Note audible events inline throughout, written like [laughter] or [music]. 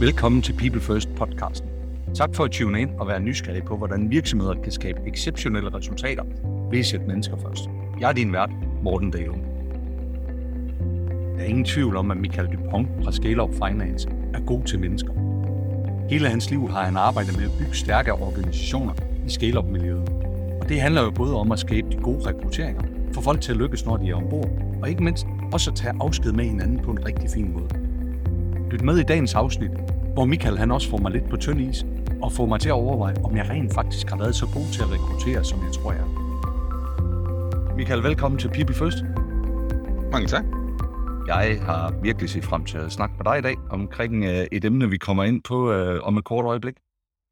Velkommen til People First podcasten. Tak for at tune ind og være nysgerrig på, hvordan virksomheder kan skabe exceptionelle resultater ved at sætte mennesker først. Jeg er din vært, Morten Dale. Der er ingen tvivl om, at Michael Dupont fra Scale Up Finance er god til mennesker. Hele hans liv har han arbejdet med at bygge stærke organisationer i scale up miljøet Og det handler jo både om at skabe de gode rekrutteringer, få folk til at lykkes, når de er ombord, og ikke mindst også at tage afsked med hinanden på en rigtig fin måde. Lyt med i dagens afsnit, hvor Michael han også får mig lidt på tynd is, og får mig til at overveje, om jeg rent faktisk har været så god til at rekruttere, som jeg tror, jeg er. Michael, velkommen til People First. Mange tak. Jeg har virkelig set frem til at snakke med dig i dag omkring øh, et emne, vi kommer ind på øh, om et kort øjeblik.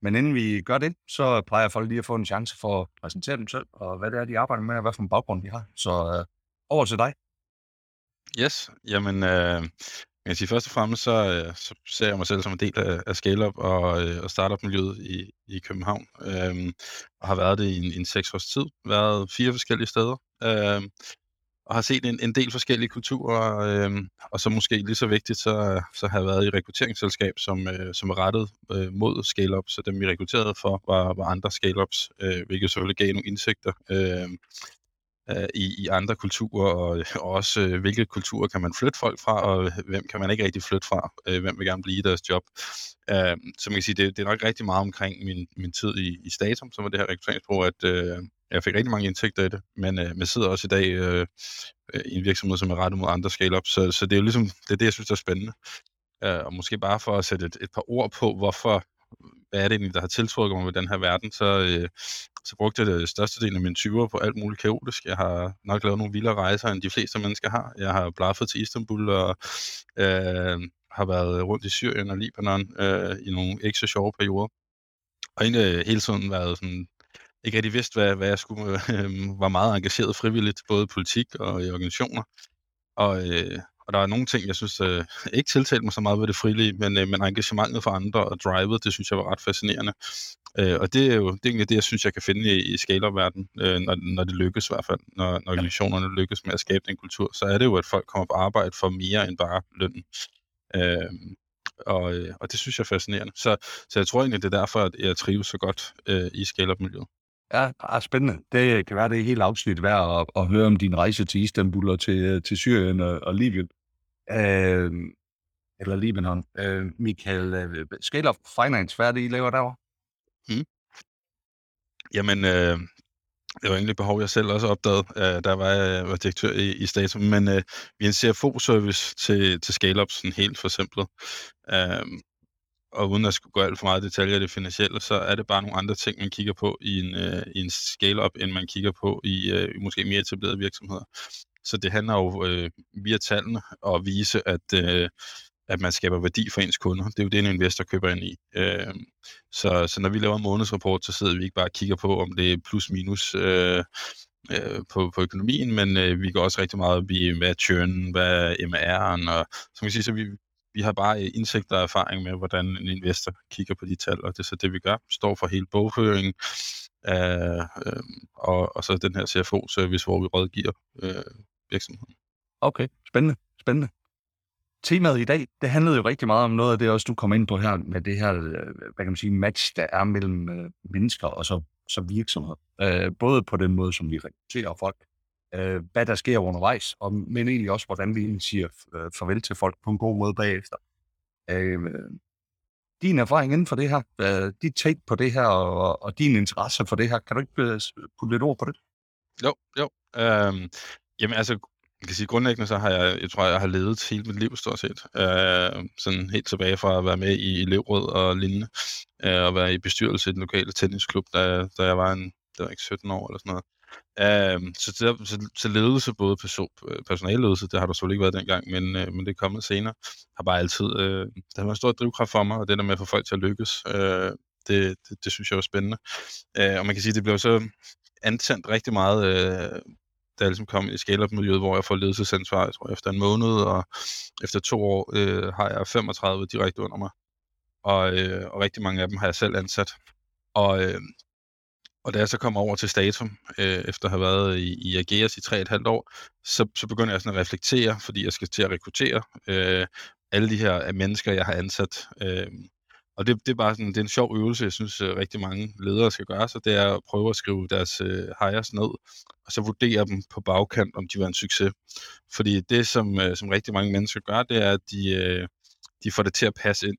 Men inden vi gør det, så plejer folk lige at få en chance for at præsentere dem selv, og hvad det er, de arbejder med, og hvad for en baggrund de har. Så øh, over til dig. Yes, jamen, øh, jeg kan sige, først og fremmest, så, øh, så ser jeg mig selv som en del af, af scale-up og, øh, og startup-miljøet i, i København, Øhm, og har været det i en, en seks års tid, været fire forskellige steder, Øhm, og har set en, en del forskellige kulturer, Øhm, og så måske lige så vigtigt, så, så har jeg været i et rekrutteringsselskab, som, øh, som er rettet øh, mod scale-up, så dem vi rekrutterede for var, var andre scale-ups, øh, hvilket selvfølgelig gav nogle indsigter øh, øh, i, i andre kulturer, og, øh, [laughs] og også øh, hvilke kulturer kan man flytte folk fra, og hvem kan man ikke rigtig flytte fra, øh, hvem vil gerne blive i deres job. Øh, så man kan sige, det, det er nok rigtig meget omkring min, min tid i, i Statum, som var det her rekrutteringsbrug, at øh, jeg fik rigtig mange indtægter i det, men øh, man sidder også i dag øh, øh, i en virksomhed, som er rettet mod andre scale-up, så, så det er jo ligesom, det er det, jeg synes er spændende. Øh, og måske bare for at sætte et, et par ord på, hvorfor, hvad er det egentlig, der har tiltrukket mig ved den her verden, så, øh, så brugte jeg øh, det største del af mine 20'er på alt muligt kaotisk. Jeg har nok lavet nogle vildere rejser, end de fleste mennesker har. Jeg har blaffet til Istanbul og øh, har været rundt i Syrien og Libanon øh, i nogle ikke så sjove perioder. Og egentlig øh, hele tiden været sådan, ikke rigtig vidst, hvad, hvad jeg skulle, [laughs] øh, var meget engageret frivilligt, både i politik og i organisationer. Og, øh, og der er nogle ting, jeg synes øh, [laughs] ikke tiltalte mig så meget ved det frilige, men, øh, men engagementet for andre og drivet, det synes jeg var ret fascinerende. Øh, og det er jo det, er det, jeg synes, jeg kan finde i, i scale-up-verdenen, øh, når, når det lykkes i hvert fald, når, når organisationerne lykkes med at skabe den kultur, så er det jo, at folk kommer på arbejde for mere end bare lønnen. Øh, og, øh, og det synes jeg er fascinerende. Så, så jeg tror egentlig, det er derfor, at jeg trives så godt øh, i scale-up-miljøet. Ja, ah, spændende. Det kan være, det er helt afsnit værd at, at høre om din rejse til Istanbul og til, øh, til Syrien og, og Libyen. Øh, eller Libanon. Øh, Michael, øh, Scale of Finance, hvad er det, I laver derovre? Mm. Jamen, øh, det var egentlig behov, jeg selv også opdagede, øh, der var jeg var direktør i, i Statum, men øh, vi er en CFO-service til, til scale-up, sådan helt for simpelt. Øh, og uden at skulle gå alt for meget detaljer i det finansielle, så er det bare nogle andre ting, man kigger på i en, øh, i en scale-up, end man kigger på i øh, måske mere etablerede virksomheder. Så det handler jo øh, via tallene at vise, at, øh, at man skaber værdi for ens kunder. Det er jo det, en investor køber ind i. Øh, så, så når vi laver en månedsrapport, så sidder vi ikke bare og kigger på, om det er plus minus øh, øh, på, på økonomien, men øh, vi går også rigtig meget op i, hvad er churn, hvad er MR'en, og så kan sige, så vi, vi har bare øh, indsigt og erfaring med, hvordan en investor kigger på de tal, og det er så det, vi gør. Står for hele bogføringen, øh, øh, og, og så den her CFO-service, hvor vi rådgiver øh, virksomheden. Okay, spændende, spændende. Temaet i dag, det handlede jo rigtig meget om noget af det, også du kom ind på her, med det her, øh, hvad kan man sige, match, der er mellem øh, mennesker og så, så virksomheder. Øh, både på den måde, som vi rekrutterer folk, øh, hvad der sker undervejs, og, men egentlig også, hvordan vi siger øh, farvel til folk på en god måde bagefter. Øh, din erfaring inden for det her, øh, dit take på det her, og, og din interesse for det her, kan du ikke øh, putte lidt ord på det? Jo, jo. Øh, jamen altså, jeg kan sige, grundlæggende så har jeg, jeg tror, jeg har levet hele mit liv stort set. Øh, sådan helt tilbage fra at være med i elevråd og lignende, øh, og være i bestyrelse i den lokale tennisklub, da, da jeg var en, det var ikke 17 år eller sådan noget. Øh, så, til, så, så ledelse, både person, personalledelse, det har der selvfølgelig ikke været dengang, men, øh, men det er kommet senere, har bare altid, øh, det har været en stor drivkraft for mig, og det der med at få folk til at lykkes, øh, det, det, det synes jeg er spændende. Øh, og man kan sige, det blev så antændt rigtig meget, øh, da jeg ligesom kom i scale-up-miljøet, hvor jeg får ledelsesansvar, jeg tror, efter en måned, og efter to år øh, har jeg 35 direkte under mig. Og, øh, og rigtig mange af dem har jeg selv ansat. Og, øh, og da jeg så kom over til Statum, øh, efter at have været i, i Ageas i tre et halvt år, så, så begynder jeg sådan at reflektere, fordi jeg skal til at rekruttere, øh, alle de her øh, mennesker, jeg har ansat. Øh, og det, det er bare sådan, det er en sjov øvelse, jeg synes øh, rigtig mange ledere skal gøre, så det er at prøve at skrive deres øh, hires ned, og så vurdere dem på bagkant, om de var en succes. Fordi det, som, øh, som rigtig mange mennesker gør, det er, at de, øh, de får det til at passe ind.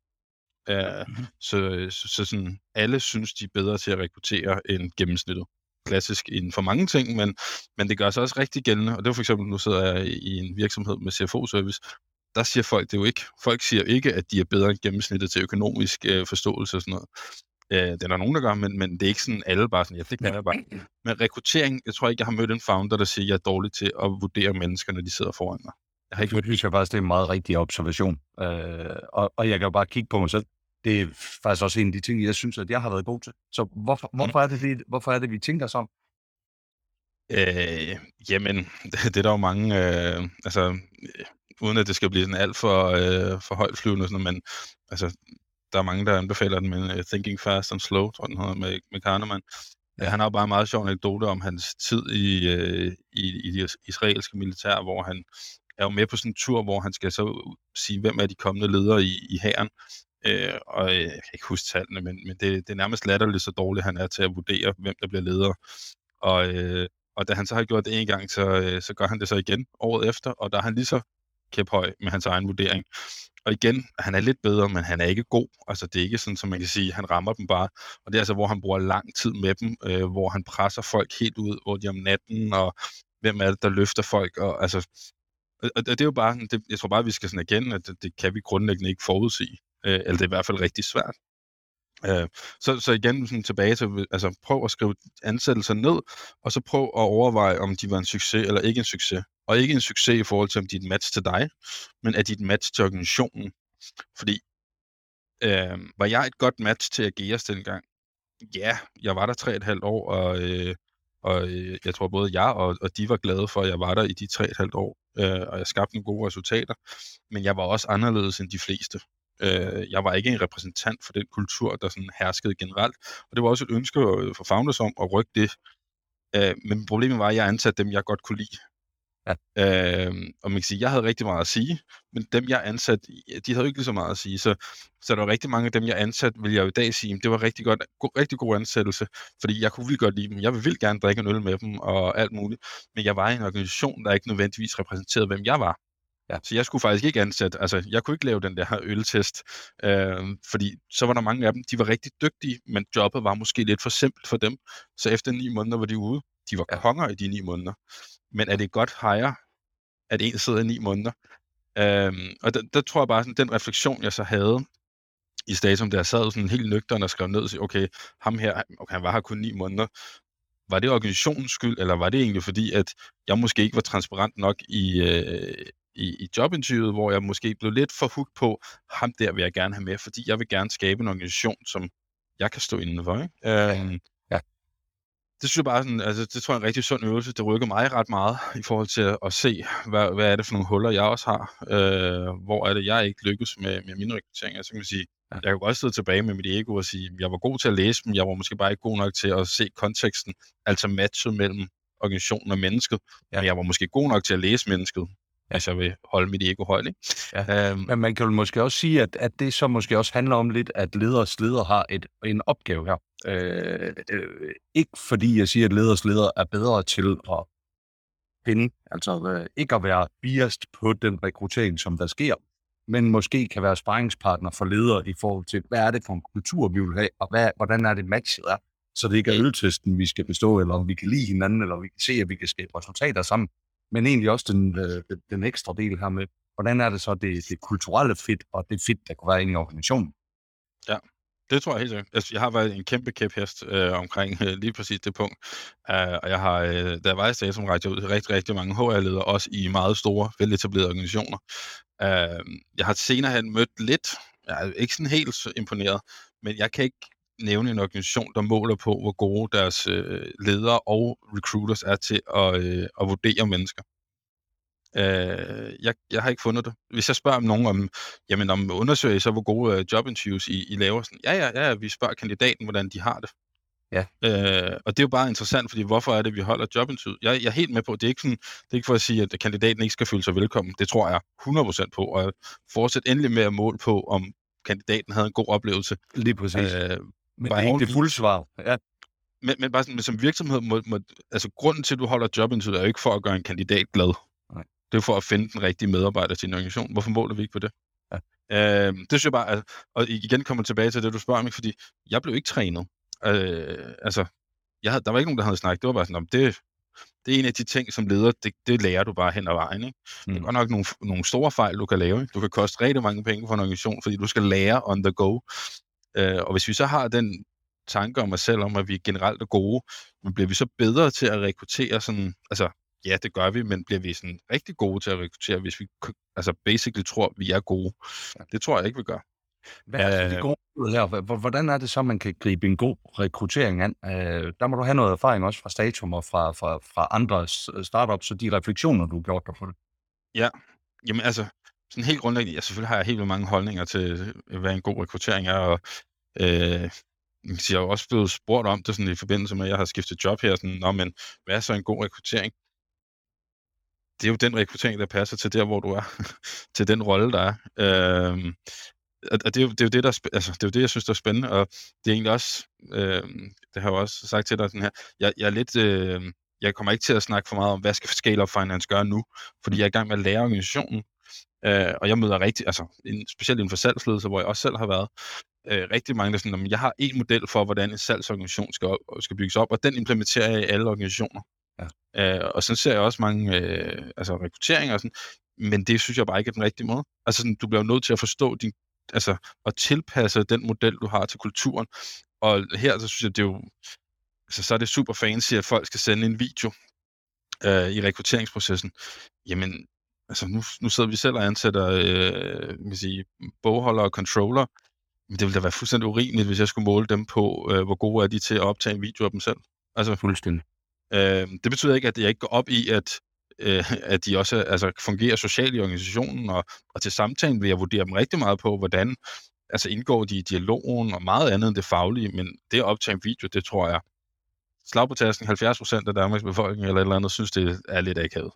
Uh, mm-hmm. Så, så, så sådan, alle synes, de er bedre til at rekruttere end gennemsnittet. Klassisk inden for mange ting, men, men det gør sig også rigtig gældende. Og det er for eksempel, nu sidder jeg i en virksomhed med CFO-service, der siger folk det jo ikke. Folk siger ikke, at de er bedre end gennemsnittet til økonomisk øh, forståelse og sådan noget. Øh, det er der nogen, der gør, men, men det er ikke sådan alle bare sådan, ja, det kan jeg bare. Men rekruttering, jeg tror ikke, jeg har mødt en founder, der siger, at jeg er dårlig til at vurdere mennesker, når de sidder foran mig. Jeg har ikke det synes jeg faktisk, det er en meget rigtig observation. Øh, og, og jeg kan jo bare kigge på mig selv. Det er faktisk også en af de ting, jeg synes, at jeg har været god til. Så hvorfor, mm. hvorfor, er, det, det, hvorfor er det, vi tænker sådan? Øh, jamen, det, [laughs] det er der jo mange, øh, altså, uden at det skal blive sådan alt for, øh, for højt flyvende, sådan, men altså, der er mange, der anbefaler den med uh, Thinking Fast and Slow, tror den hedder, med, med Kahneman. Ja, han har jo bare en meget sjov anekdote om hans tid i, øh, i, i det israelske militær, hvor han er jo med på sådan en tur, hvor han skal så sige, hvem er de kommende ledere i, i hæren. Øh, og øh, jeg kan ikke huske tallene, men, men det, det er nærmest latterligt så dårligt, han er til at vurdere, hvem der bliver leder. Og, øh, og da han så har gjort det en gang, så, øh, så gør han det så igen året efter, og der er han lige så kæphøj med hans egen vurdering. Og igen, han er lidt bedre, men han er ikke god. Altså, det er ikke sådan, som man kan sige, han rammer dem bare. Og det er altså, hvor han bruger lang tid med dem, øh, hvor han presser folk helt ud, hvor de om natten, og hvem er det, der løfter folk. Og, altså, og det er jo bare, det, jeg tror bare, vi skal sådan erkende, at det, det kan vi grundlæggende ikke forudsige. Øh, eller det er i hvert fald rigtig svært. Øh, så, så igen sådan tilbage til, altså prøv at skrive ansættelser ned, og så prøv at overveje, om de var en succes eller ikke en succes. Og ikke en succes i forhold til, om de er et match til dig, men er de et match til organisationen. Fordi, øh, var jeg et godt match til Ageas dengang? Ja, jeg var der tre et halvt år, og, øh, og øh, jeg tror både jeg og, og de var glade for, at jeg var der i de tre et halvt år, øh, og jeg skabte nogle gode resultater. Men jeg var også anderledes end de fleste. Øh, jeg var ikke en repræsentant for den kultur, der sådan herskede generelt. Og det var også et ønske for Founders om at rykke det. Øh, men problemet var, at jeg ansatte dem, jeg godt kunne lide. Ja. Øh, og man kan sige, jeg havde rigtig meget at sige, men dem, jeg ansat, de havde ikke lige så meget at sige. Så, så der var rigtig mange af dem, jeg ansat, vil jeg jo i dag sige, det var rigtig, godt, go, rigtig god ansættelse, fordi jeg kunne vildt godt lide dem. Jeg vil vildt gerne drikke en øl med dem og alt muligt, men jeg var i en organisation, der ikke nødvendigvis repræsenterede, hvem jeg var. Ja. Så jeg skulle faktisk ikke ansætte, altså jeg kunne ikke lave den der [laughs] øltest, øh, fordi så var der mange af dem, de var rigtig dygtige, men jobbet var måske lidt for simpelt for dem. Så efter ni måneder var de ude. De var ja. konger i de ni måneder. Men er det godt hire, at en sidder i ni måneder? Øh, og der, der tror jeg bare, sådan, den refleksion, jeg så havde i Statum, der sad sådan helt nøgteren og skrev ned og sagde, okay, ham her, okay, han var her kun ni måneder, var det organisationens skyld, eller var det egentlig fordi, at jeg måske ikke var transparent nok i, øh, i, i jobinterviewet, hvor jeg måske blev lidt for hugt på, ham der vil jeg gerne have med, fordi jeg vil gerne skabe en organisation, som jeg kan stå indenfor. Ikke? Øh, ja. Det synes jeg bare, sådan, altså, det tror jeg er en rigtig sund øvelse. Det rykker mig ret meget i forhold til at, at se, hvad, hvad er det for nogle huller, jeg også har. Øh, hvor er det, jeg ikke lykkes med, med mine rekrutteringer. Så kan man sige, ja. jeg kan godt sidde tilbage med mit ego og sige, jeg var god til at læse dem, jeg var måske bare ikke god nok til at se konteksten, altså matchet mellem organisationen og mennesket. Ja. Men jeg var måske god nok til at læse mennesket, altså jeg vil holde mit ego højt. Ikke? Ja. Um, Men man kan jo måske også sige, at, at det så måske også handler om lidt, at leders leder har et, en opgave her. Øh, øh, ikke fordi jeg siger, at leders leder er bedre til at finde, altså øh, ikke at være biased på den rekruttering, som der sker, men måske kan være sparringspartner for ledere i forhold til, hvad er det for en kultur, vi vil have, og hvad, hvordan er det matchet er, så det ikke er øltesten, vi skal bestå, eller om vi kan lide hinanden, eller vi kan se, at vi kan skabe resultater sammen men egentlig også den, øh, den, den ekstra del her med, hvordan er det så det, det kulturelle fit, og det fit, der kunne være inde i organisationen? Ja, det tror jeg helt sikkert. Altså, jeg har været en kæmpe kæphest øh, omkring øh, lige præcis det punkt. Uh, og jeg har, øh, da jeg var i Statum, rækket ud til rigtig, rigtig mange HR-ledere, også i meget store, veletablerede organisationer. Uh, jeg har senere hen mødt lidt, jeg er ikke sådan helt imponeret, men jeg kan ikke nævne en organisation, der måler på, hvor gode deres øh, ledere og recruiters er til at, øh, at vurdere mennesker. Øh, jeg, jeg har ikke fundet det. Hvis jeg spørger om nogen om, jamen om undersøger I så, hvor gode øh, jobinterviews I, I laver, sådan, ja, ja, ja, vi spørger kandidaten, hvordan de har det. Ja. Øh, og det er jo bare interessant, fordi hvorfor er det, vi holder jobinterview? Jeg, jeg er helt med på, det er, ikke sådan, det er ikke for at sige, at kandidaten ikke skal føle sig velkommen. Det tror jeg 100% på, og fortsæt endelig med at måle på, om kandidaten havde en god oplevelse. Lige præcis. Øh, men bare ikke det fulde svar. Ja. Men, men bare sådan, men som virksomhed, må, må, altså grunden til, at du holder jobinterview, er jo ikke for at gøre en kandidat glad. Nej. Det er for at finde den rigtige medarbejder til en organisation. Hvorfor måler vi ikke på det? Ja. Øh, det synes jeg bare, at, og igen kommer tilbage til det, du spørger mig, fordi jeg blev ikke trænet. Øh, altså, jeg havde, der var ikke nogen, der havde snakket. Det var bare sådan, om det, det er en af de ting, som leder, det, det lærer du bare hen ad vejen. Ikke? Mm. Det er mm. godt nok nogle, nogle store fejl, du kan lave. Ikke? Du kan koste rigtig mange penge for en organisation, fordi du skal lære on the go. Øh, og hvis vi så har den tanke om os selv, om at vi generelt er gode, men bliver vi så bedre til at rekruttere sådan, altså ja, det gør vi, men bliver vi sådan rigtig gode til at rekruttere, hvis vi altså basically tror, vi er gode? Det tror jeg ikke, vi gør. Hvad er de gode her? Hvordan er det så, man kan gribe en god rekruttering an? Øh, der må du have noget erfaring også fra Statum og fra, fra, fra andre startups, og de refleksioner, du har gjort dig på det. Ja, jamen altså, sådan helt grundlæggende, ja, selvfølgelig har jeg helt vildt mange holdninger til, øh, hvad en god rekruttering er, og øh, jeg har også blevet spurgt om det sådan i forbindelse med, at jeg har skiftet job her, sådan, Nå, men hvad er så en god rekruttering? Det er jo den rekruttering, der passer til der, hvor du er, [laughs] til den rolle, der er. Øh, og det er, jo, det er jo det, der, altså, det er jo det, jeg synes, der er spændende, og det er egentlig også, øh, det har jeg også sagt til dig sådan her, jeg, jeg er lidt, øh, jeg kommer ikke til at snakke for meget om, hvad skal Scale Up Finance gøre nu, fordi jeg er i gang med at lære organisationen, øh, og jeg møder rigtig, altså en, specielt inden for salgsledelse, hvor jeg også selv har været, øh, rigtig mange, der sådan, at jeg har en model for, hvordan en salgsorganisation skal, skal bygges op, og den implementerer jeg i alle organisationer. Ja. Øh, og så ser jeg også mange øh, altså rekrutteringer og sådan, men det synes jeg bare ikke er den rigtige måde. Altså, sådan, du bliver nødt til at forstå din altså, at tilpasse den model, du har til kulturen. Og her, så synes jeg, det er jo, altså, så er det super fancy, at folk skal sende en video øh, i rekrutteringsprocessen. Jamen, altså, nu, nu sidder vi selv og ansætter, øh, man sige, bogholder og controller. Men det ville da være fuldstændig urimeligt, hvis jeg skulle måle dem på, øh, hvor gode er de til at optage en video af dem selv. Altså, fuldstændig. Øh, det betyder ikke, at jeg ikke går op i, at øh, at de også altså, fungerer socialt i organisationen, og, og til samtalen vil jeg vurdere dem rigtig meget på, hvordan altså indgår de i dialogen og meget andet end det faglige, men det at optage en video, det tror jeg, slag på tasken, 70 procent af Danmarks befolkning eller et eller andet, synes, det er lidt akavet.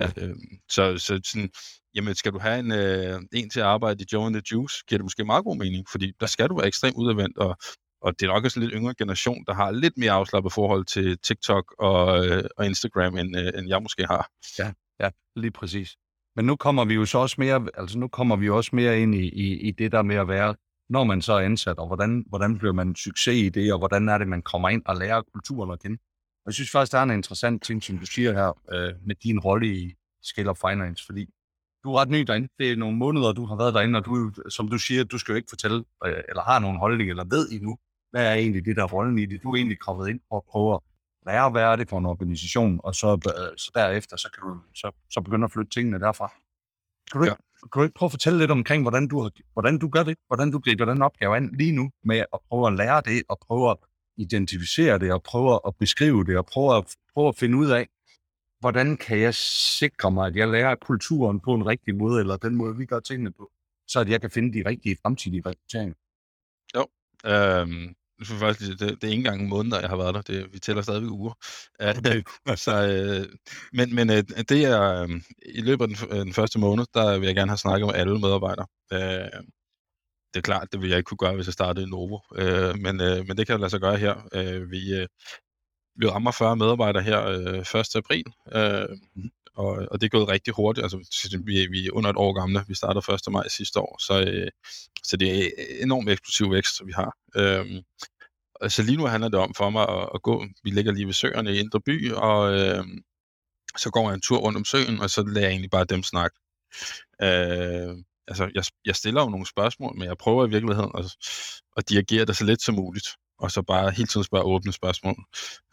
Ja. Øh, så, så sådan, jamen, skal du have en, øh, en til at arbejde i Joe and the Juice, giver det måske meget god mening, fordi der skal du være ekstremt udadvendt og og det er nok også en lidt yngre generation, der har lidt mere afslappet forhold til TikTok og, øh, og Instagram, end, øh, end jeg måske har. Ja, ja, lige præcis. Men nu kommer vi jo så også mere, altså nu kommer vi også mere ind i, i, i det der med at være, når man så er ansat, og hvordan, hvordan bliver man succes i det, og hvordan er det, man kommer ind og lærer kulturen at kende. Jeg synes faktisk, der er en interessant ting, som du siger her, øh, med din rolle i Scale of Finance, fordi du er ret ny derinde. Det er nogle måneder, du har været derinde, og du, som du siger, du skal jo ikke fortælle, øh, eller har nogen holdning, eller ved endnu, hvad er egentlig det, der er rollen i det? Du er egentlig kommet ind og prøver at lære, hvad er det for en organisation, og så, øh, så derefter, så kan du så, så begynde at flytte tingene derfra. Kan du, ja. kan du ikke prøve at fortælle lidt omkring, hvordan du, hvordan du gør det? Hvordan du griber den opgave an lige nu med at prøve at lære det, og prøve at identificere det, og prøve at beskrive det, og prøve at, prøve at finde ud af, hvordan kan jeg sikre mig, at jeg lærer kulturen på en rigtig måde, eller den måde, vi gør tingene på, så at jeg kan finde de rigtige fremtidige rekrutteringer. Jo, øhm, nu faktisk, det, det er ikke engang måneder, jeg har været der. Det, vi tæller stadigvæk uger. [laughs] [laughs] Okay. så, øh, men men øh, det er, øh, i løbet af den, øh, den første måned, der vil jeg gerne have snakket med alle medarbejdere. Øh, det er klart, det vil jeg ikke kunne gøre, hvis jeg startede i Novo. Øh, men, øh, men det kan jeg lade sig gøre her. Øh, vi, øh, vi rammer 40 medarbejdere her øh, 1. april. Øh, mm og, og det er gået rigtig hurtigt. Altså, vi, vi er under et år gamle. Vi startede 1. maj sidste år, så, øh, så det er enormt eksplosiv vækst, vi har. Øhm, så lige nu handler det om for mig at, at gå. Vi ligger lige ved søerne i Indre By, og øh, så går jeg en tur rundt om søen, og så lader jeg egentlig bare dem snakke. Øh, altså, jeg, jeg stiller jo nogle spørgsmål, men jeg prøver i virkeligheden at, at dirigere det så lidt som muligt og så bare hele tiden spørge åbne spørgsmål.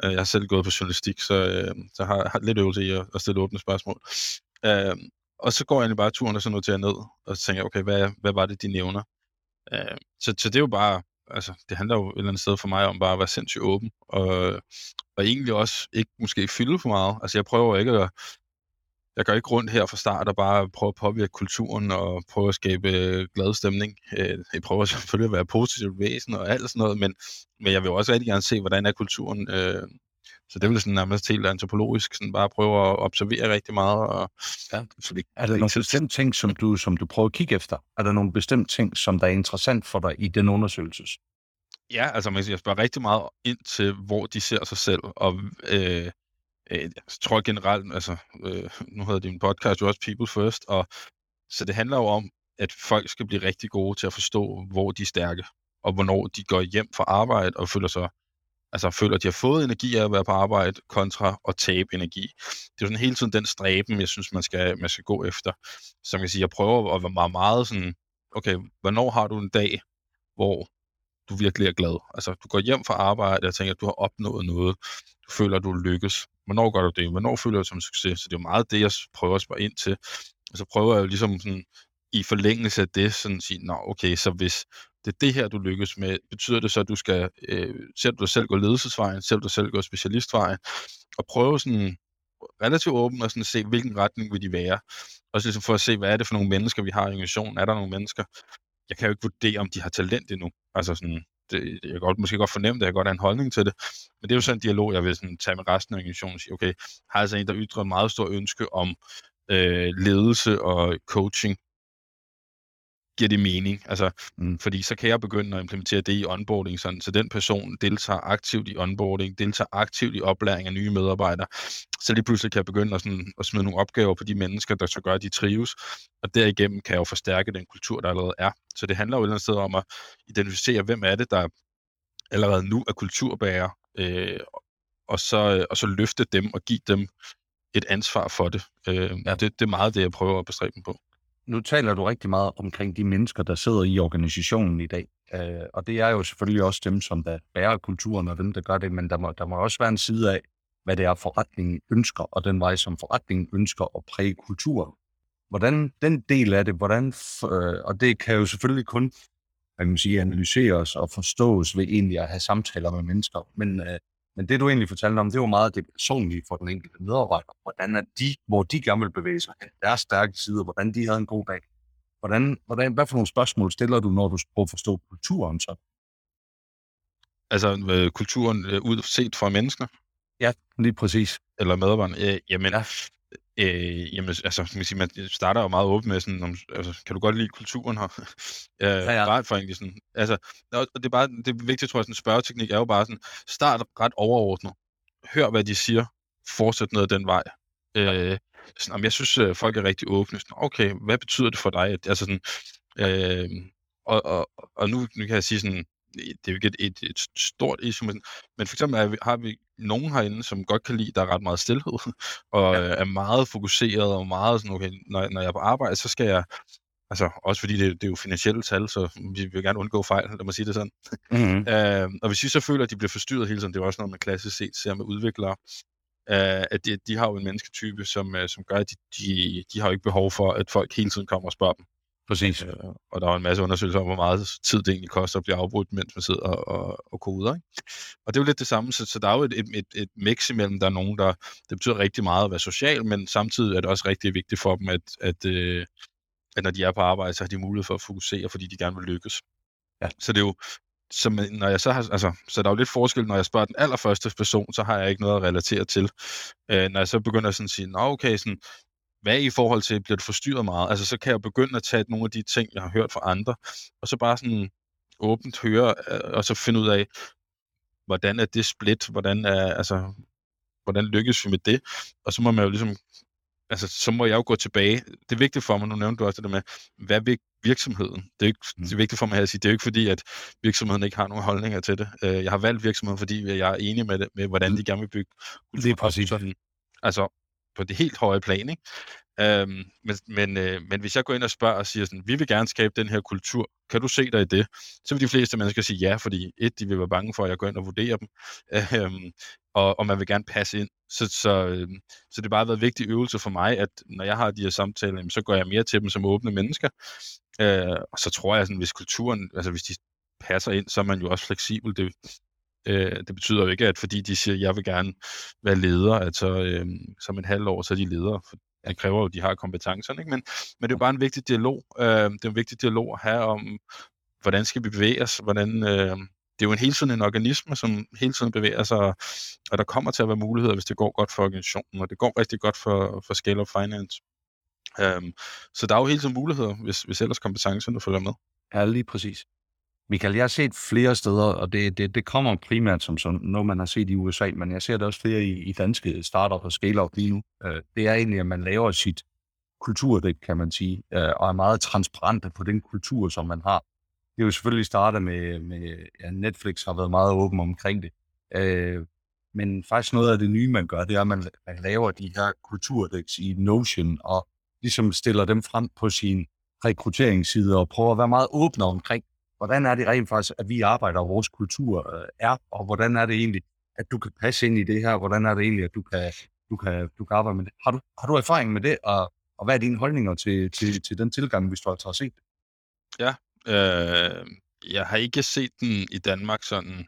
Øh, jeg har selv gået på journalistik, så, øh, så har, har lidt øvelse i at, at stille åbne spørgsmål. Øh, og så går jeg egentlig bare turen og så noterer ned, og så tænker jeg, okay, hvad, hvad var det, de nævner? Øh, så, så det er jo bare, altså, det handler jo et eller andet sted for mig om bare at være sindssygt åben, og, og egentlig også ikke måske fylde for meget. Altså, jeg prøver ikke at jeg går ikke rundt her fra start og bare prøver at påvirke kulturen og prøve at skabe øh, glad stemning. Øh, jeg prøver [laughs] selvfølgelig at være positivt væsen og alt sådan noget, men, men jeg vil også rigtig gerne se, hvordan er kulturen. Øh, så det vil sådan nærmest helt antropologisk, sådan bare prøve at observere rigtig meget. Og, ja. fordi, er der nogle bestemte ting, som du, som du prøver at kigge efter? Er der nogle bestemte ting, som der er interessant for dig i den undersøgelse? Ja, altså man kan sige, jeg spørger rigtig meget ind til, hvor de ser sig selv, og øh, jeg tror generelt, altså øh, nu hedder din podcast jo også People First, og så det handler jo om, at folk skal blive rigtig gode til at forstå, hvor de er stærke, og hvornår de går hjem fra arbejde og føler sig altså føler, at de har fået energi af at være på arbejde, kontra at tabe energi. Det er jo sådan hele tiden den stræben, jeg synes, man skal, man skal gå efter. Så man kan sige, jeg prøver at være meget, meget sådan, okay, hvornår har du en dag, hvor du virkelig er glad? Altså, du går hjem fra arbejde og tænker, at du har opnået noget. Du føler, at du lykkes. Hvornår gør du det? Hvornår føler du det som succes? Så det er jo meget det, jeg prøver at spørge ind til. Og så prøver jeg jo ligesom sådan, i forlængelse af det, sådan at sige, nå okay, så hvis det er det her, du lykkes med, betyder det så, at du skal, øh, selv du dig selv gå ledelsesvejen, selv du dig selv gå specialistvejen, og prøve sådan relativt åben og sådan se, hvilken retning vil de være. Også ligesom for at se, hvad er det for nogle mennesker, vi har i organisationen. Er der nogle mennesker? Jeg kan jo ikke vurdere, om de har talent endnu. Altså sådan, det, jeg er godt, måske godt fornemme det, jeg godt har en holdning til det. Men det er jo sådan en dialog, jeg vil sådan tage med resten af organisationen og sige, okay, har altså en, der ytrer en meget stor ønske om øh, ledelse og coaching, giver det mening. Altså, mm. Fordi så kan jeg begynde at implementere det i onboarding, sådan, så den person deltager aktivt i onboarding, deltager aktivt i oplæring af nye medarbejdere. Så lige pludselig kan jeg begynde at, sådan, at smide nogle opgaver på de mennesker, der så gør, at de trives. Og derigennem kan jeg jo forstærke den kultur, der allerede er. Så det handler jo et eller andet sted om at identificere, hvem er det, der allerede nu er kulturbærer, øh, og, så, og så løfte dem og give dem et ansvar for det. Øh, ja. det. Det er meget det, jeg prøver at bestræbe dem på nu taler du rigtig meget omkring de mennesker, der sidder i organisationen i dag. Øh, og det er jo selvfølgelig også dem, som der bærer kulturen og dem, der gør det, men der må, der må også være en side af, hvad det er, forretningen ønsker, og den vej, som forretningen ønsker at præge kulturen. Hvordan den del af det, hvordan, øh, og det kan jo selvfølgelig kun kan man sige, analyseres og forstås ved egentlig at have samtaler med mennesker, men øh, men det, du egentlig fortalte om, det var meget det personlige for den enkelte medarbejder. Hvordan er de, hvor de gerne vil bevæge sig hen, deres stærke sider, hvordan de havde en god dag. Hvordan, hvordan, hvad for nogle spørgsmål stiller du, når du prøver at forstå kulturen så? Altså øh, kulturen øh, ud set fra mennesker? Ja, lige præcis. Eller medarbejdere? Øh, jamen, ja. Øh, jamen, altså, man, sige, man starter jo meget åbent med sådan, om, altså, kan du godt lide kulturen her? [laughs] øh, ja, ja. Bare for egentlig sådan, altså, og det er bare, det vigtige, tror jeg, sådan spørgeteknik er jo bare sådan, start ret overordnet. Hør, hvad de siger. Fortsæt noget af den vej. Øh, sådan, om jeg synes, øh, folk er rigtig åbne. Sådan, okay, hvad betyder det for dig? Altså sådan, øh, og, og, og nu, nu kan jeg sige sådan, det er jo ikke et, et, et stort issue, men, men for eksempel er, har vi nogen herinde, som godt kan lide, at der er ret meget stillhed, [laughs] og ja. er meget fokuseret, og meget sådan, okay, når, når jeg er på arbejde, så skal jeg, altså også fordi det, det er jo finansielle tal, så vi vil gerne undgå fejl, lad mig sige det sådan. Mm-hmm. uh, [laughs] og hvis vi så føler, at de bliver forstyrret hele tiden, det er også noget, man klassisk set ser med udviklere, uh, at de, de har jo en mennesketype, som, uh, som gør, at de, de, de har jo ikke behov for, at folk hele tiden kommer og spørger dem. Præcis. Øh, og der var en masse undersøgelser om, hvor meget tid det egentlig koster at blive afbrudt, mens man sidder og, og, og koder. Ikke? Og det er jo lidt det samme, så, så der er jo et, et, et, et mix imellem, der er nogen, der, det betyder rigtig meget at være social, men samtidig er det også rigtig vigtigt for dem, at, at, øh, at når de er på arbejde, så har de mulighed for at fokusere, fordi de gerne vil lykkes. Ja. Så det er jo, så, når jeg så, har, altså, så der er jo lidt forskel, når jeg spørger den allerførste person, så har jeg ikke noget at relatere til. Øh, når jeg så begynder sådan at sige, nå okay, sådan, hvad i forhold til, bliver det forstyrret meget? Altså, så kan jeg begynde at tage nogle af de ting, jeg har hørt fra andre, og så bare sådan åbent høre, øh, og så finde ud af, hvordan er det split, hvordan er, altså, hvordan lykkes vi med det? Og så må man jo ligesom, altså, så må jeg jo gå tilbage. Det er vigtigt for mig, nu nævnte du også det der med, hvad vil virksomheden? Det er, ikke, mm. det er vigtigt for mig at sige, det er jo ikke fordi, at virksomheden ikke har nogen holdninger til det. Øh, jeg har valgt virksomheden, fordi jeg er enig med det, med hvordan mm. de gerne vil bygge. Det er præcis. Sådan, altså, på det helt høje plan. Ikke? Øhm, men, men, øh, men hvis jeg går ind og spørger og siger sådan, vi vil gerne skabe den her kultur, kan du se dig i det? Så vil de fleste mennesker sige ja, fordi et, de vil være bange for, at jeg går ind og vurderer dem, [laughs] øhm, og, og man vil gerne passe ind. Så, så, øh, så det har bare været en vigtig øvelse for mig, at når jeg har de her samtaler, så går jeg mere til dem som åbne mennesker. Øh, og så tror jeg, sådan, hvis kulturen, altså hvis de passer ind, så er man jo også fleksibel. Det, Øh, det betyder jo ikke, at fordi de siger, at jeg vil gerne være leder, at så øh, som en halv år, så er de ledere. det kræver jo, at de har kompetencerne, ikke? Men, men det er jo bare en vigtig dialog. Øh, det er en vigtig dialog at have om, hvordan skal vi bevæge os, hvordan... Øh, det er jo en hele tiden en organisme, som hele tiden bevæger sig, og der kommer til at være muligheder, hvis det går godt for organisationen, og det går rigtig godt for, for Scale of Finance. Um, så der er jo hele tiden muligheder, hvis, hvis ellers kompetencerne følger med. Ja, lige præcis. Michael, jeg har set flere steder, og det, det, det kommer primært som sådan noget, man har set i USA, men jeg ser det også flere i, i danske startup og scale-up lige nu. Øh, det er egentlig, at man laver sit kulturdæk, kan man sige, øh, og er meget transparente på den kultur, som man har. Det er jo selvfølgelig startet med, med ja, Netflix har været meget åben omkring det. Uh, men faktisk noget af det nye, man gør, det er, at man, man laver de her kulturdæks i Notion, og ligesom stiller dem frem på sin rekrutteringsside og prøver at være meget åbne omkring, hvordan er det rent faktisk, at vi arbejder, og vores kultur øh, er, og hvordan er det egentlig, at du kan passe ind i det her, hvordan er det egentlig, at du kan, du kan, du kan arbejde med det. Har du, har du erfaring med det, og, og hvad er dine holdninger til, til, til den tilgang, hvis du har set det? Ja, øh, jeg har ikke set den i Danmark sådan.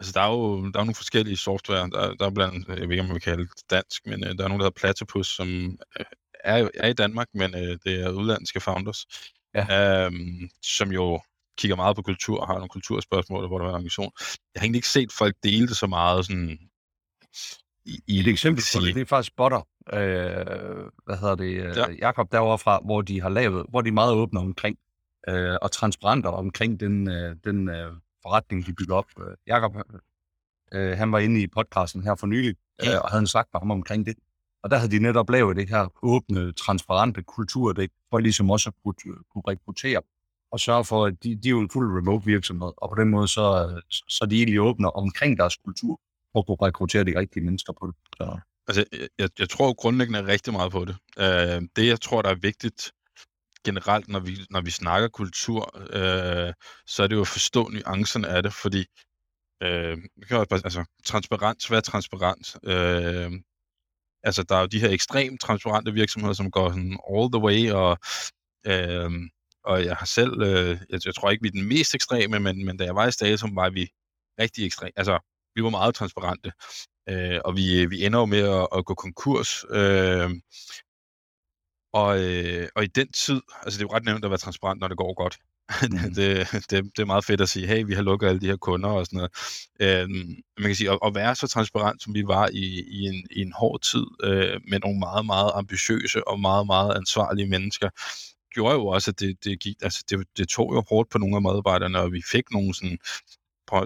Altså, der er jo der er nogle forskellige software. Der, der er blandt jeg ved ikke, om man vil kalde det dansk, men øh, der er nogle, der hedder Platypus, som er, er i Danmark, men øh, det er udlandske founders, ja. øhm, som jo kigger meget på kultur og har nogle kulturspørgsmål, hvor der er en organisation. Jeg har egentlig ikke set folk dele det så meget sådan, i, i et eksempel på det, det er faktisk Botter, øh, hvad hedder det, øh, ja. Jakob derovre fra, hvor de har lavet, hvor de er meget åbne omkring, øh, og transparente omkring den, øh, den øh, forretning, de bygger op. Øh, Jakob, øh, han var inde i podcasten her for nylig, ja. øh, og havde en snak med ham omkring det. Og der havde de netop lavet det her åbne, transparente kulturdæk, for ligesom også at kunne, kunne rekruttere og sørge for, at de, de er jo en fuld remote virksomhed, og på den måde så, så de egentlig åbner omkring deres kultur, for at kunne rekruttere de rigtige mennesker på det. Så. Altså, jeg, jeg tror grundlæggende rigtig meget på det. Øh, det, jeg tror, der er vigtigt generelt, når vi, når vi snakker kultur, øh, så er det jo at forstå nuancerne af det, fordi øh, kan altså, transparens, hvad er transparens? Øh, altså, der er jo de her ekstremt transparente virksomheder, som går sådan all the way, og, øh, og jeg har selv, øh, jeg, jeg tror ikke, vi er den mest ekstreme, men, men da jeg var i Statum, var vi rigtig ekstreme. Altså, vi var meget transparente, øh, og vi, vi ender jo med at, at gå konkurs. Øh, og, øh, og i den tid, altså det er jo ret nemt at være transparent, når det går godt. [laughs] Mm. det, det, det er meget fedt at sige, hey, vi har lukket alle de her kunder og sådan noget. Øhm, man kan sige, at, at være så transparent, som vi var i, i, en, i en hård tid, øh, med nogle meget, meget ambitiøse og meget, meget ansvarlige mennesker, gjorde jo også, at det, det gik, altså det, det tog jo hårdt på nogle af medarbejderne, og vi fik nogle sådan,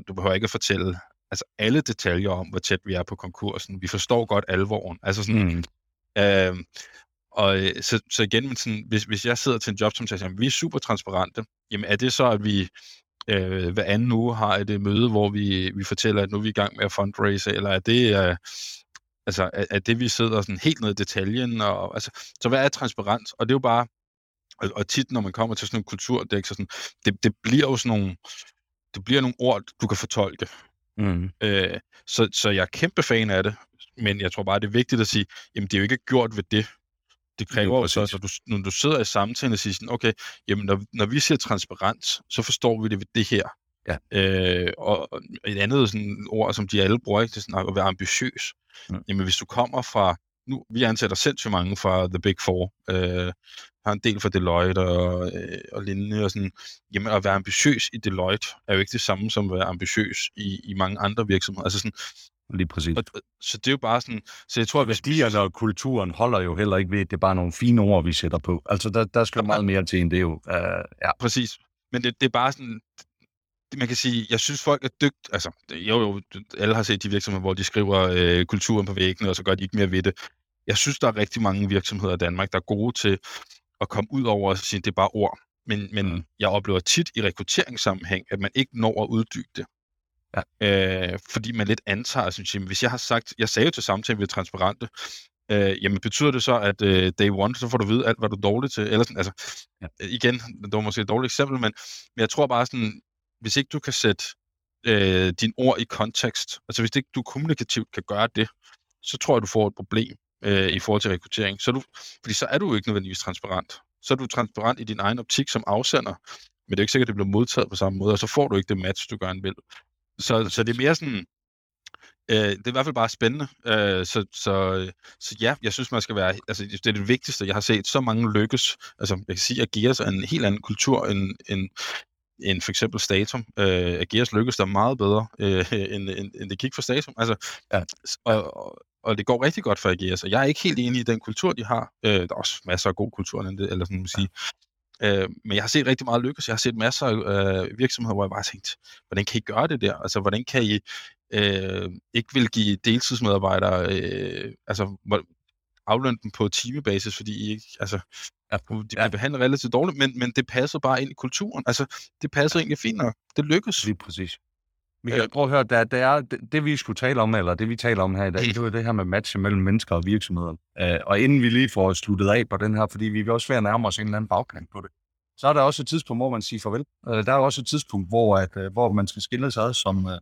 du behøver ikke at fortælle altså alle detaljer om, hvor tæt vi er på konkursen. Vi forstår godt alvoren. Altså sådan, mm. øh, og øh, så, så igen, men sådan, hvis, hvis jeg sidder til en job, som siger, at vi er super transparente, jamen er det så, at vi øh, hver anden uge har et møde, hvor vi, vi fortæller, at nu er vi i gang med at fundraise, eller er det, øh, altså, er, er det vi sidder sådan helt ned i detaljen? Og, altså, så hvad er transparens? Og det er jo bare, og, og tit når man kommer til sådan en kulturdæk, så sådan, det, det bliver jo sådan nogle, det bliver nogle ord, du kan fortolke. Mm. Øh, så, så jeg er kæmpe fan af det, men jeg tror bare, det er vigtigt at sige, jamen det er jo ikke gjort ved det, det kræver jo så, at du, når du sidder i samtalen og siger sådan, okay, jamen når, når vi siger transparens, så forstår vi det ved det her. Ja. Øh, og et andet sådan ord, som de alle bruger, ikke, det er sådan at være ambitiøs. Ja. Jamen hvis du kommer fra, nu, vi ansætter sindssygt mange fra The Big Four, øh, har en del fra Deloitte og, øh, og lignende, og sådan, jamen at være ambitiøs i Deloitte er jo ikke det samme som at være ambitiøs i, i mange andre virksomheder. Altså sådan, Lige præcis. Og, så det er jo bare sådan, så jeg tror, at værdierne og kulturen holder jo heller ikke ved, det er bare nogle fine ord, vi sætter på. Altså, der, der skal ja, meget mere til end det jo. Uh, ja. Præcis. Men det, det er bare sådan, man kan sige, jeg synes folk er dygt, altså, jo jo, alle har set de virksomheder, hvor de skriver øh, kulturen på væggene, og så gør de ikke mere ved det. Jeg synes, der er rigtig mange virksomheder i Danmark, der er gode til at komme ud over og sige, det er bare ord. Men, men mm. jeg oplever tit i rekrutteringssammenhæng, at man ikke når at uddybe det. Ja. Øh, fordi man lidt antager, synes jeg, hvis jeg har sagt, jeg sagde jo til samtalen, vi er transparente, øh, jamen betyder det så, at øh, day one, så får du vide alt, hvad du er dårlig til? Eller sådan, altså, ja. igen, det var måske et dårligt eksempel, men, men jeg tror bare sådan, hvis ikke du kan sætte øh, din ord i kontekst, altså hvis ikke du kommunikativt kan gøre det, så tror jeg, du får et problem øh, i forhold til rekruttering. Så du, fordi så er du jo ikke nødvendigvis transparent. Så er du transparent i din egen optik som afsender, men det er ikke sikkert, at det bliver modtaget på samme måde, og så får du ikke det match, du gerne vil. Så, så det er mere sådan, Øh, det er i hvert fald bare spændende. Øh, så, så, så ja, jeg synes, man skal være... Altså, det er det vigtigste. Jeg har set så mange lykkes. Altså, jeg kan sige, at Gears er en helt anden kultur end, end, end for eksempel Statum. Øh, Gears lykkes der meget bedre, øh, [laughs] end, end, end det gik for Statum. Altså, ja. og, og, og det går rigtig godt for Ageas, og jeg er ikke helt enig i den kultur, de har. Øh, der er også masser af god kultur, eller sådan man sige. Øh, men jeg har set rigtig meget lykkes. Jeg har set masser af øh, virksomheder, hvor jeg bare har tænkt, hvordan kan I gøre det der? Altså, hvordan kan I øh, ikke vil give deltidsmedarbejdere, øh, altså aflønne dem på timebasis, fordi I ikke, altså, ja. de bliver ja. behandlet relativt dårligt, men, men det passer bare ind i kulturen. Altså, det passer ja. egentlig fint nok. Det lykkes. Lige præcis. Michael, øh, prøv at høre, der, der er, det, det, vi skulle tale om, eller det vi taler om her i dag, det er det her med match mellem mennesker og virksomheder. Uh, og inden vi lige får sluttet af på den her, fordi vi vil også være nærme os en eller anden bagkant på det, så er der også et tidspunkt, hvor man siger farvel. Uh, der er også et tidspunkt, hvor, at, uh, hvor man skal skille sig ad som, uh,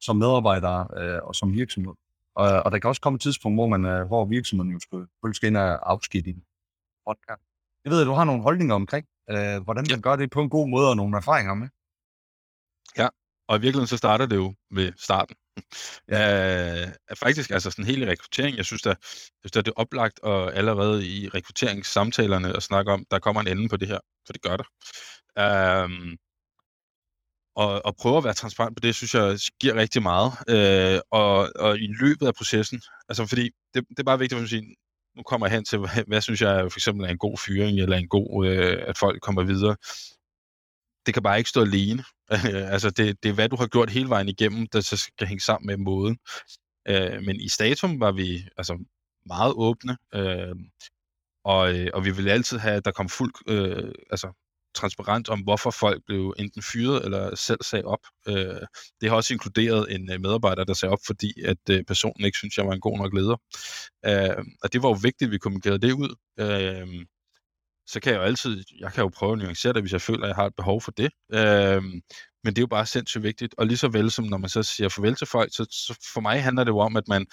som medarbejder uh, og som virksomhed. Og, og der kan også komme et tidspunkt, hvor, man, uh, hvor virksomheden jo skal, skal ind og afskide i podcast. Jeg ved, at du har nogle holdninger omkring, uh, hvordan man ja. gør det på en god måde og nogle erfaringer med. Ja, og i virkeligheden så starter det jo ved starten. Ja. Uh, faktisk, altså sådan hele rekruttering, jeg synes, der, jeg synes, der det er oplagt og allerede i rekrutteringssamtalerne at snakke om, der kommer en ende på det her, for det gør der. Uh, og, og prøve at være transparent på det, synes jeg giver rigtig meget. Uh, og, og i løbet af processen, altså fordi det, det er bare vigtigt at sige, nu kommer jeg hen til, hvad, hvad synes jeg for eksempel er en god fyring, eller en god, øh, at folk kommer videre det kan bare ikke stå alene. [laughs] altså, det, det er, hvad du har gjort hele vejen igennem, der så skal hænge sammen med måden. Øh, men i Statum var vi altså meget åbne, øh, og, øh, og vi ville altid have, at der kom fuld øh, altså, transparent om, hvorfor folk blev enten fyret eller selv sagde op. Øh, det har også inkluderet en øh, medarbejder, der sagde op, fordi at øh, personen ikke synes, jeg var en god nok leder. Øh, og det var jo vigtigt, at vi kommunikerede det ud. Øh, så kan jeg jo altid, jeg kan jo prøve at nuancere det, hvis jeg føler, at jeg har et behov for det. Øh, men det er jo bare sindssygt vigtigt. Og lige så vel som når man så siger farvel til folk, så, så for mig handler det jo om, at man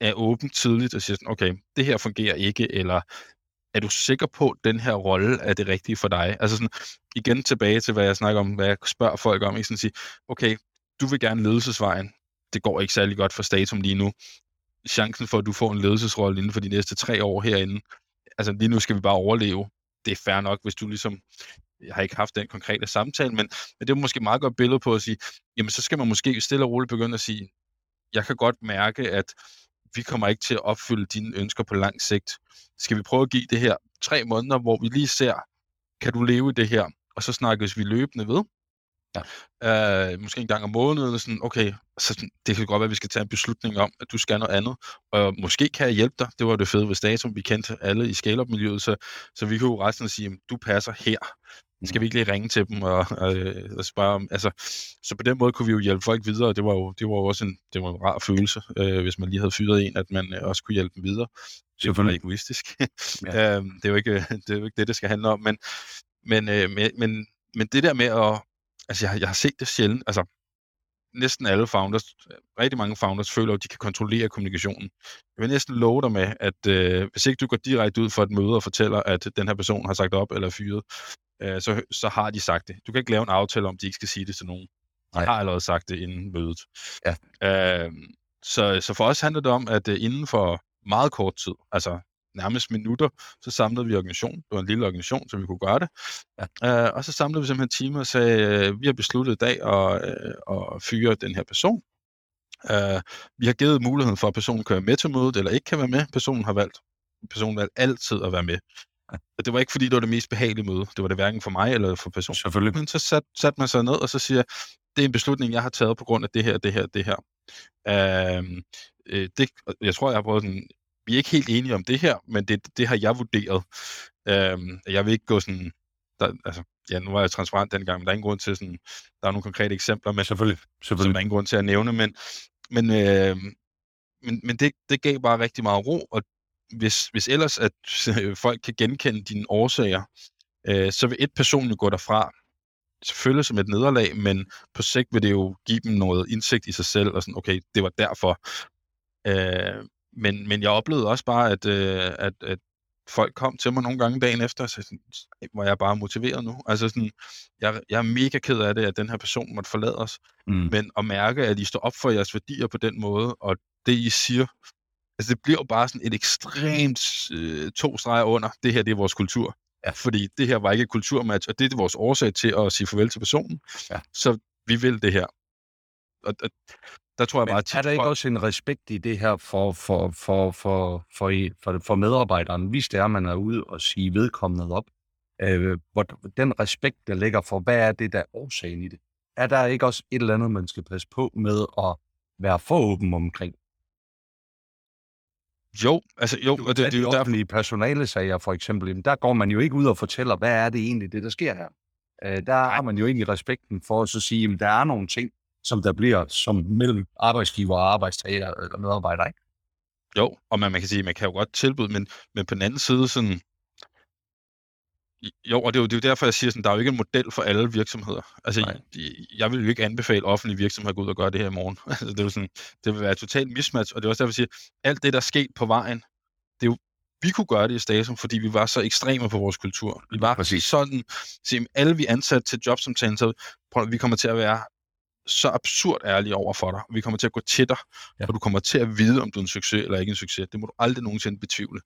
er åben tidligt og siger sådan, okay, det her fungerer ikke, eller er du sikker på, at den her rolle er det rigtige for dig? Altså sådan, igen tilbage til, hvad jeg snakker om, hvad jeg spørger folk om, ikke sådan at sige, okay, du vil gerne ledelsesvejen, det går ikke særlig godt for Statum lige nu. Chancen for, at du får en ledelsesrolle inden for de næste tre år herinde, altså lige nu skal vi bare overleve. Det er fair nok, hvis du ligesom, jeg har ikke haft den konkrete samtale, men, men det er måske meget godt billede på at sige, jamen så skal man måske stille og roligt begynde at sige, jeg kan godt mærke, at vi kommer ikke til at opfylde dine ønsker på lang sigt. Skal vi prøve at give det her tre måneder, hvor vi lige ser, kan du leve i det her? Og så snakkes vi løbende ved. Ja. Øh, måske en gang om måneden, sådan, okay, så det kan godt være, at vi skal tage en beslutning om, at du skal noget andet, og måske kan jeg hjælpe dig. Det var det fede ved Statum, vi kendte alle i scale-up-miljøet, så, så vi kunne jo resten sige, at du passer her. Skal vi ikke lige ringe til dem og, og, og spørge om, altså, så på den måde kunne vi jo hjælpe folk videre, og det var jo, det var jo også en, det var en rar følelse, øh, hvis man lige havde fyret en, at man øh, også kunne hjælpe dem videre. Det var egoistisk. [laughs] ja. øhm, det, er jo ikke, det er jo ikke det, det skal handle om, men, men, øh, men, men, men det der med at, altså jeg, jeg har set det sjældent, altså næsten alle founders, rigtig mange founders føler, at de kan kontrollere kommunikationen. Jeg vil næsten love dig med, at øh, hvis ikke du går direkte ud for et møde og fortæller, at den her person har sagt op eller fyret, øh, så, så har de sagt det. Du kan ikke lave en aftale om, at de ikke skal sige det til nogen. De Nej. har allerede sagt det inden mødet. Ja. Øh, så, så for os handler det om, at øh, inden for meget kort tid, altså nærmest minutter, så samlede vi organisationen. Det var en lille organisation, så vi kunne gøre det. Ja. Uh, og så samlede vi simpelthen timer og sagde, uh, vi har besluttet i dag at, uh, at fyre den her person. Uh, vi har givet muligheden for, at personen kan være med til mødet, eller ikke kan være med. Personen har valgt, personen valgt altid at være med. [laughs] Ja. Det var ikke, fordi det var det mest behagelige møde. Det var det hverken for mig eller for personen. Selvfølgelig. Men så satte sat man sig ned, og så siger, det er en beslutning, jeg har taget på grund af det her, det her, det her. Uh, det, jeg tror, jeg har prøvet sådan vi er ikke helt enige om det her, men det, det har jeg vurderet. Øhm, jeg vil ikke gå sådan, der, altså, ja, nu var jeg transparent dengang, men der er ingen grund til sådan, der er nogle konkrete eksempler, men selvfølgelig, selvfølgelig. som der er ingen grund til at nævne, men, men, øh, men, men det, det gav bare rigtig meget ro, og hvis, hvis ellers at folk kan genkende dine årsager, øh, så vil et person jo gå derfra, selvfølgelig som et nederlag, men på sigt vil det jo give dem noget indsigt i sig selv, og sådan, okay, det var derfor. Øh, men, men jeg oplevede også bare, at, øh, at, at folk kom til mig nogle gange dagen efter, og sagde sådan, hvor jeg bare motiveret nu. Altså sådan, jeg, jeg er mega ked af det, at den her person måtte forlade os. Mm. Men at mærke, at I står op for jeres værdier på den måde, og det I siger, altså det bliver jo bare sådan et ekstremt øh, to streger under, det her det er vores kultur. Ja. Fordi det her var ikke et kulturmatch, og det er vores årsag til at sige farvel til personen. Ja. Så vi vil det her. Og, og der tror jeg Men bare... er der ikke også en respekt i det her for, for, for, for, for, for, for medarbejderen, hvis det er, man er ude og sige vedkommende op? Øh, hvor, den respekt, der ligger for, hvad er det, der er årsagen i det? Er der ikke også et eller andet, man skal passe på med at være for åben omkring? Jo, altså jo, og det, det er jo derfor... I personalesager for eksempel, der går man jo ikke ud og fortæller, hvad er det egentlig, det der sker her. Øh, der har man jo egentlig respekten for at så sige, at der er nogle ting, som der bliver som mellem arbejdsgiver og arbejdstager eller medarbejder, ikke? Jo, og man, man kan sige, man kan jo godt tilbyde, men, men på den anden side, sådan, jo, og det er jo, det er jo derfor, jeg siger, at der er jo ikke en model for alle virksomheder. Altså, jeg, jeg vil jo ikke anbefale offentlige virksomheder at gå ud og gøre det her i morgen. [laughs] altså, det, er jo sådan, det vil være et totalt mismatch, og det er også derfor, jeg siger, alt det, der er sket på vejen, det er jo, vi kunne gøre det i Stasum, fordi vi var så ekstreme på vores kultur. Vi var Præcis. sådan, sige, alle vi ansat til jobsamtalen, så vi kommer til at være så absurd ærlig over for dig. Vi kommer til at gå til dig, ja. og du kommer til at vide, om du er en succes eller ikke en succes. Det må du aldrig nogensinde betvivle.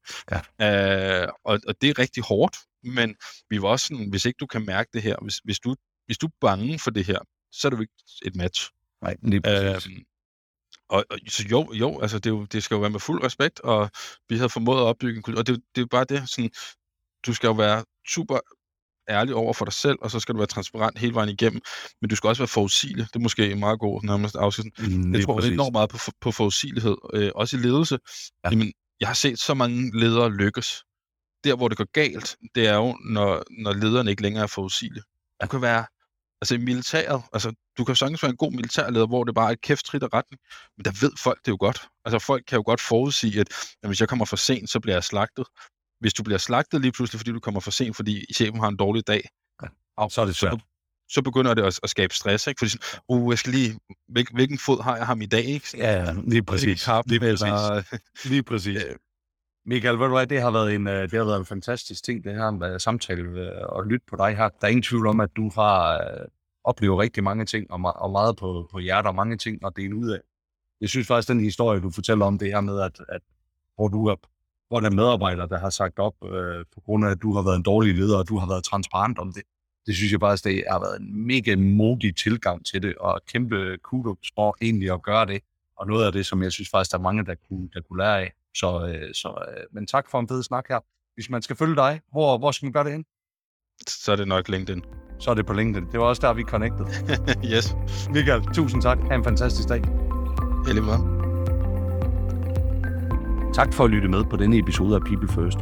Ja. Øh, og, og det er rigtig hårdt, men vi var også sådan, hvis ikke du kan mærke det her, hvis, hvis, du, hvis du er bange for det her, så er det jo ikke et match. Nej, lige øh, og, og, så jo, jo, altså det, jo, det skal jo være med fuld respekt, og vi havde formået at opbygge en kultur, og det, det er bare det, sådan, du skal jo være super ærlig over for dig selv, og så skal du være transparent hele vejen igennem, men du skal også være forudsigelig. Det er måske en meget god nærmest afsnit. Mm, jeg tror enormt meget på, på forudsigelighed, øh, også i ledelse. Ja. Jamen, jeg har set så mange ledere lykkes. Der, hvor det går galt, det er jo, når, når lederne ikke længere er forudsigelige. Du kan være, altså i militæret, altså du kan sagtens være en god militærleder, hvor det bare er et kæft af retning, men der ved folk det jo godt. Altså folk kan jo godt forudsige, at at hvis jeg kommer for sent, så bliver jeg slagtet hvis du bliver slagtet lige pludselig, fordi du kommer for sent, fordi chefen har en dårlig dag, ja, så er det svært. Så, så begynder det at, at skabe stress, ikke? Fordi sådan, uh, jeg skal lige, hvil, hvilken fod har jeg ham i dag, ikke? Ja, lige præcis. [laughs] Lige præcis. Eller, lige præcis. Michael, ved du hvad, det har været en, øh, det har været en fantastisk ting, det her med samtale øh, og lytte på dig her. Der er ingen tvivl om, at du har øh, oplevet rigtig mange ting, og, og meget på, på hjertet, og mange ting at dele ud af. Jeg synes faktisk, den historie, du fortæller om det her med, at, at hvor du er hvor der er medarbejdere, der har sagt op øh, på grund af, at du har været en dårlig leder, og du har været transparent om det. Det synes jeg faktisk, det har været en mega modig tilgang til det, og kæmpe kudos for egentlig at gøre det. Og noget af det, som jeg synes faktisk, der er mange, der kunne, der kunne lære af. Så, øh, så, øh, men tak for en fed snak her. Hvis man skal følge dig, hvor, hvor skal man gøre det hen? Så er det nok LinkedIn. Så er det på LinkedIn. Det var også der, vi connected. [laughs] yes. Michael, tusind tak. Ha' en fantastisk dag. Helt meget. Tak for at lytte med på denne episode af People First.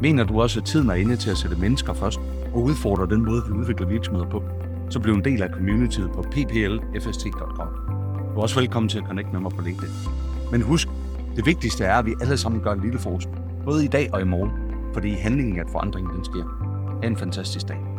Mener du også, at tiden er inde til at sætte mennesker først og udfordre den måde, vi udvikler virksomheder på, så bliv en del af communityet på pplfst.com. Du er også velkommen til at connecte med mig på LinkedIn. Men husk, det vigtigste er, at vi alle sammen gør en lille forskel, både i dag og i morgen, fordi handlingen at forandringen den sker. Ha' en fantastisk dag.